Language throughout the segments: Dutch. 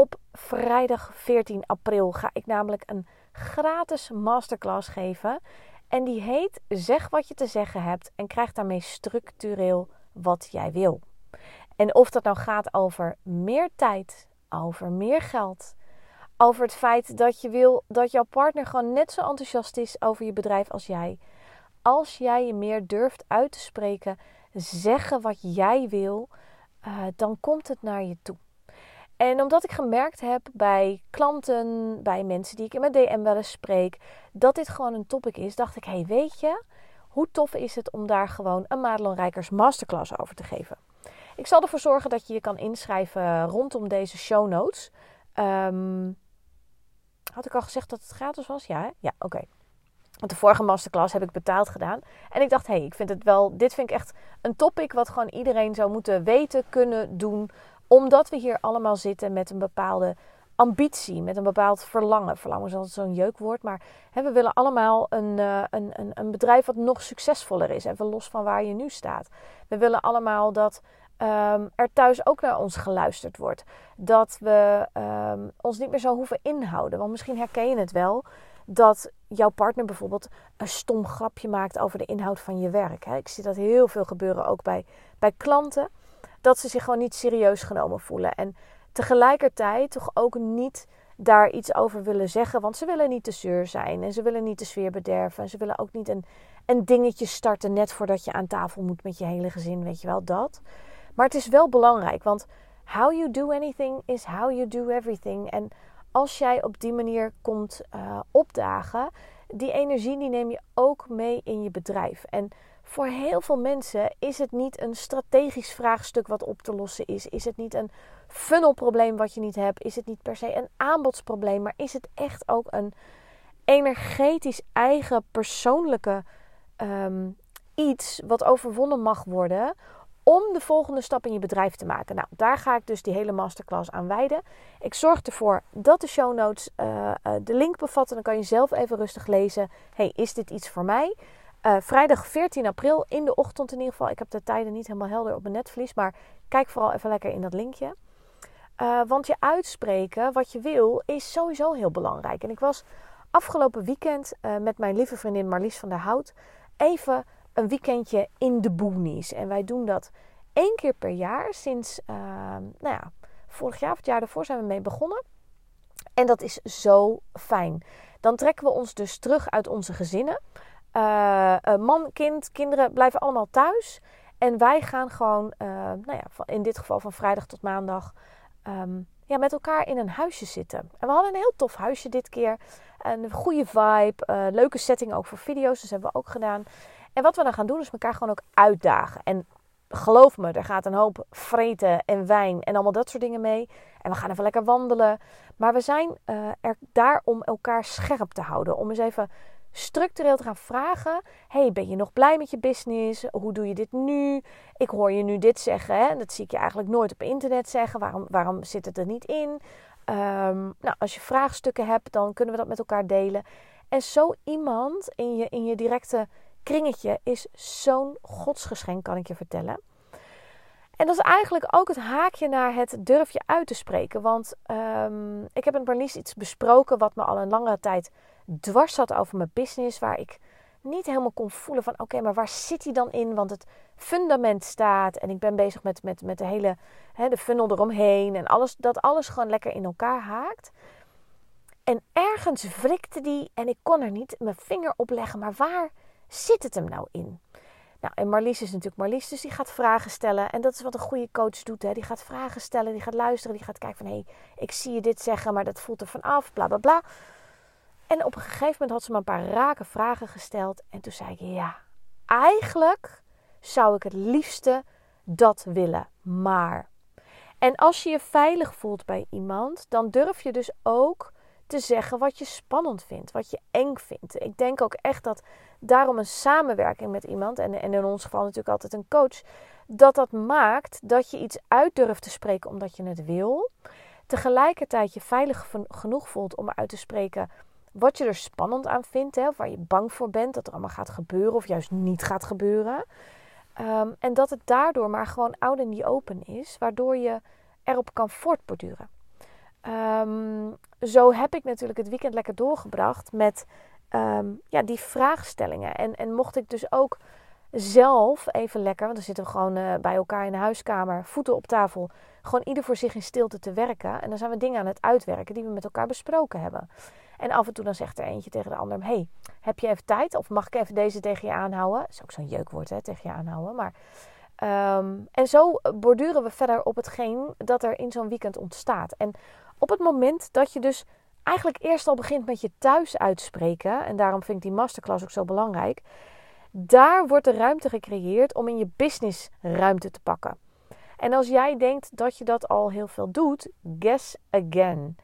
Op vrijdag 14 april ga ik namelijk een gratis masterclass geven. En die heet Zeg wat je te zeggen hebt en krijg daarmee structureel wat jij wil. En of dat nou gaat over meer tijd, over meer geld, over het feit dat je wil dat jouw partner gewoon net zo enthousiast is over je bedrijf als jij. Als jij je meer durft uit te spreken, zeggen wat jij wil, uh, dan komt het naar je toe. En omdat ik gemerkt heb bij klanten, bij mensen die ik in mijn DM wel eens spreek, dat dit gewoon een topic is, dacht ik: hey, weet je, hoe tof is het om daar gewoon een Madelon Rijkers Masterclass over te geven? Ik zal ervoor zorgen dat je je kan inschrijven rondom deze show notes. Um, had ik al gezegd dat het gratis was? Ja, ja, oké. Want de vorige masterclass heb ik betaald gedaan. En ik dacht, hé, hey, ik vind het wel, dit vind ik echt een topic wat gewoon iedereen zou moeten weten, kunnen doen omdat we hier allemaal zitten met een bepaalde ambitie, met een bepaald verlangen. Verlangen is altijd zo'n jeukwoord, maar hè, we willen allemaal een, uh, een, een, een, bedrijf wat nog succesvoller is. Even los van waar je nu staat. We willen allemaal dat um, er thuis ook naar ons geluisterd wordt. Dat we um, ons niet meer zo hoeven inhouden. Want misschien herken je het wel dat jouw partner bijvoorbeeld een stom grapje maakt over de inhoud van je werk. Hè. Ik zie dat heel veel gebeuren ook bij, bij klanten dat ze zich gewoon niet serieus genomen voelen. En tegelijkertijd toch ook niet daar iets over willen zeggen. Want ze willen niet te zeur zijn. En ze willen niet de sfeer bederven. En ze willen ook niet een, een dingetje starten net voordat je aan tafel moet met je hele gezin. Weet je wel, dat. Maar het is wel belangrijk. Want how you do anything is how you do everything. En als jij op die manier komt uh, opdagen, die energie die neem je ook mee in je bedrijf. En voor heel veel mensen is het niet een strategisch vraagstuk wat op te lossen is. Is het niet een funnelprobleem wat je niet hebt. Is het niet per se een aanbodsprobleem. Maar is het echt ook een energetisch eigen persoonlijke um, iets wat overwonnen mag worden. Om de volgende stap in je bedrijf te maken. Nou, daar ga ik dus die hele masterclass aan wijden. Ik zorg ervoor dat de show notes uh, uh, de link bevatten. Dan kan je zelf even rustig lezen. Hey, is dit iets voor mij? Uh, vrijdag 14 april in de ochtend in ieder geval. Ik heb de tijden niet helemaal helder op mijn netvlies. Maar kijk vooral even lekker in dat linkje. Uh, want je uitspreken wat je wil is sowieso heel belangrijk. En ik was afgelopen weekend uh, met mijn lieve vriendin Marlies van der Hout even een weekendje in de boonies. En wij doen dat één keer per jaar sinds, nou ja, vorig jaar of het jaar daarvoor zijn we mee begonnen. En dat is zo fijn. Dan trekken we ons dus terug uit onze gezinnen. Uh, man, kind, kinderen blijven allemaal thuis. En wij gaan gewoon, uh, nou ja, in dit geval van vrijdag tot maandag, um, ja, met elkaar in een huisje zitten. En we hadden een heel tof huisje dit keer. Een goede vibe, leuke setting ook voor video's, dus hebben we ook gedaan. En wat we dan gaan doen is elkaar gewoon ook uitdagen. En geloof me, er gaat een hoop vreten en wijn en allemaal dat soort dingen mee. En we gaan even lekker wandelen. Maar we zijn er daar om elkaar scherp te houden. Om eens even structureel te gaan vragen: hey, ben je nog blij met je business? Hoe doe je dit nu? Ik hoor je nu dit zeggen. Hè? Dat zie ik je eigenlijk nooit op internet zeggen. Waarom, waarom zit het er niet in? Um, nou, als je vraagstukken hebt, dan kunnen we dat met elkaar delen. En zo iemand in je, in je directe kringetje is zo'n godsgeschenk, kan ik je vertellen. En dat is eigenlijk ook het haakje naar het durf je uit te spreken. Want um, ik heb met Marlies iets besproken wat me al een langere tijd dwars zat over mijn business. Waar ik niet helemaal kon voelen van oké, maar waar zit hij dan in? Want het fundament staat en ik ben bezig met, met, met de hele hè, de funnel eromheen. En alles, dat alles gewoon lekker in elkaar haakt. En ergens wrikte die en ik kon er niet mijn vinger op leggen. Maar waar zit het hem nou in? Nou, en Marlies is natuurlijk Marlies, dus die gaat vragen stellen. En dat is wat een goede coach doet. Hè? Die gaat vragen stellen, die gaat luisteren, die gaat kijken van... hé, hey, ik zie je dit zeggen, maar dat voelt er vanaf, bla bla bla. En op een gegeven moment had ze me een paar rake vragen gesteld. En toen zei ik, ja, eigenlijk zou ik het liefste dat willen, maar... En als je je veilig voelt bij iemand, dan durf je dus ook te zeggen wat je spannend vindt, wat je eng vindt. Ik denk ook echt dat daarom een samenwerking met iemand, en, en in ons geval natuurlijk altijd een coach, dat dat maakt dat je iets uit durft te spreken omdat je het wil. Tegelijkertijd je veilig genoeg voelt om uit te spreken wat je er spannend aan vindt, hè, waar je bang voor bent dat er allemaal gaat gebeuren of juist niet gaat gebeuren. Ehm, en dat het daardoor maar gewoon oud in die open is, waardoor je erop kan voortborduren. Ehm, zo heb ik natuurlijk het weekend lekker doorgebracht met ehm, ja, die vraagstellingen. En, en mocht ik dus ook zelf even lekker, want dan zitten we gewoon uh, bij elkaar in de huiskamer, voeten op tafel, gewoon ieder voor zich in stilte te werken. En dan zijn we dingen aan het uitwerken die we met elkaar besproken hebben. En af en toe dan zegt er eentje tegen de ander: Hey, heb je even tijd? Of mag ik even deze tegen je aanhouden? Dat is ook zo'n jeukwoord, hè, tegen je aanhouden. Maar, ehm, en zo borduren we verder op hetgeen dat er in zo'n weekend ontstaat. En op het moment dat je dus eigenlijk eerst al begint met je thuis uitspreken, en daarom vind ik die masterclass ook zo belangrijk, daar wordt de ruimte gecreëerd om in je business ruimte te pakken. En als jij denkt dat je dat al heel veel doet, guess again.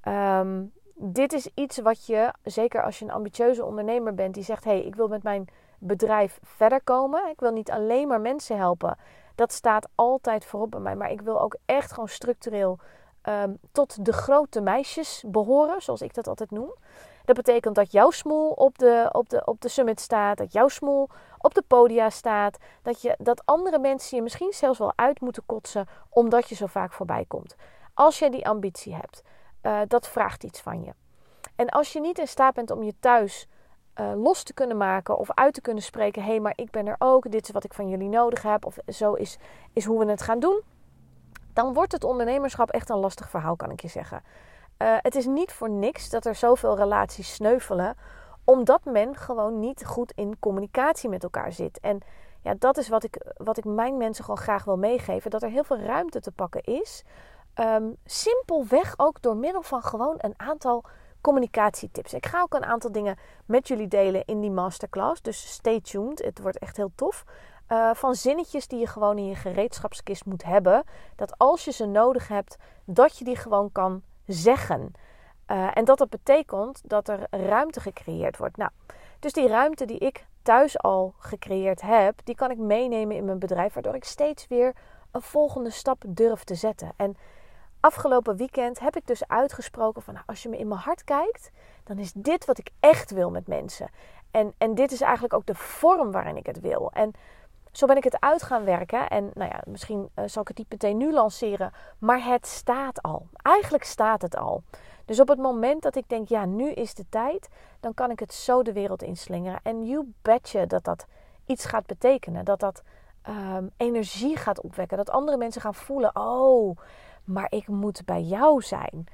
Ehm, dit is iets wat je, zeker als je een ambitieuze ondernemer bent die zegt: hey, ik wil met mijn bedrijf verder komen. Ik wil niet alleen maar mensen helpen. Dat staat altijd voorop bij mij. Maar ik wil ook echt gewoon structureel Ehm, tot de grote meisjes behoren, zoals ik dat altijd noem. Dat betekent dat jouw smoel op de, op, de, op de summit staat, dat jouw smoel op de podia staat, dat, je, dat andere mensen je misschien zelfs wel uit moeten kotsen omdat je zo vaak voorbij komt. Als jij die ambitie hebt, uh, dat vraagt iets van je. En als je niet in staat bent om je thuis uh, los te kunnen maken of uit te kunnen spreken: hé, hey, maar ik ben er ook, dit is wat ik van jullie nodig heb, of zo is, is hoe we het gaan doen dan wordt het ondernemerschap echt een lastig verhaal, kan ik je zeggen. Uh, het is niet voor niks dat er zoveel relaties sneuvelen, omdat men gewoon niet goed in communicatie met elkaar zit. En ja, dat is wat ik, wat ik mijn mensen gewoon graag wil meegeven: dat er heel veel ruimte te pakken is. Um, simpelweg ook door middel van gewoon een aantal communicatietips. Ik ga ook een aantal dingen met jullie delen in die masterclass. Dus stay tuned. Het wordt echt heel tof. Uh, van zinnetjes die je gewoon in je gereedschapskist moet hebben. Dat als je ze nodig hebt, dat je die gewoon kan zeggen. Uh, en dat dat betekent dat er ruimte gecreëerd wordt. Nou, dus die ruimte die ik thuis al gecreëerd heb, die kan ik meenemen in mijn bedrijf, waardoor ik steeds weer een volgende stap durf te zetten. En afgelopen weekend heb ik dus uitgesproken van, nou, als je me in mijn hart kijkt, dan is dit wat ik echt wil met mensen. En, en dit is eigenlijk ook de vorm waarin ik het wil. En zo ben ik het uit gaan werken. En nou ja, misschien uh, zal ik het niet meteen nu lanceren. Maar het staat al. Eigenlijk staat het al. Dus op het moment dat ik denk, ja, nu is de tijd. Dan kan ik het zo de wereld inslingeren. En you betcha dat dat iets gaat betekenen. Dat dat um, energie gaat opwekken. Dat andere mensen gaan voelen, oh, maar ik moet bij jou zijn.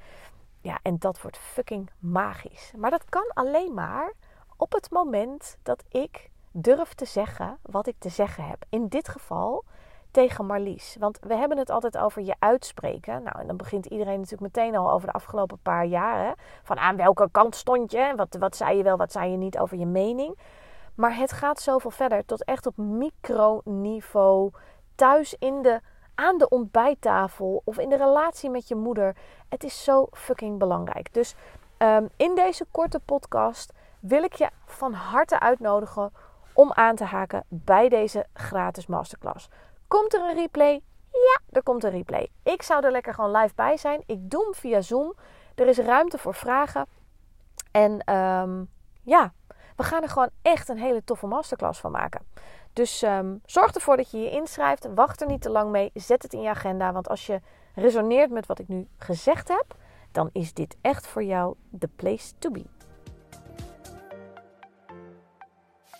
Ja, en dat wordt fucking magisch. Maar dat kan alleen maar op het moment dat ik durf te zeggen wat ik te zeggen heb. In dit geval tegen Marlies. Want we hebben het altijd over je uitspreken. Nou, en dan begint iedereen natuurlijk meteen al over de afgelopen paar jaren. Van aan welke kant stond je? Wat, wat zei je wel, wat zei je niet over je mening? Maar het gaat zoveel verder tot echt op microniveau. Thuis in de, aan de ontbijttafel of in de relatie met je moeder. Het is zo fucking belangrijk. Dus um, in deze korte podcast wil ik je van harte uitnodigen om aan te haken bij deze gratis masterclass. Komt er een replay? Ja, er komt een replay. Ik zou er lekker gewoon live bij zijn. Ik doe hem via Zoom. Er is ruimte voor vragen. En um, ja, we gaan er gewoon echt een hele toffe masterclass van maken. Dus um, zorg ervoor dat je je inschrijft. Wacht er niet te lang mee. Zet het in je agenda. Want als je resoneert met wat ik nu gezegd heb, dan is dit echt voor jou de place to be.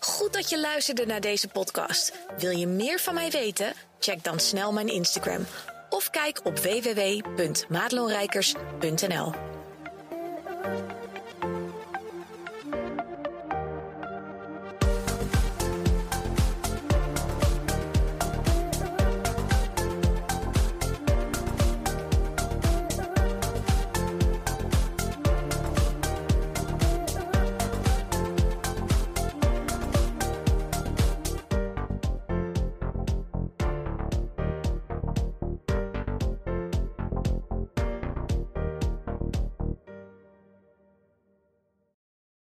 Goed dat je luisterde naar deze podcast. Wil je meer van mij weten? Check dan snel mijn Instagram of kijk op www.madelonrijkers.nl.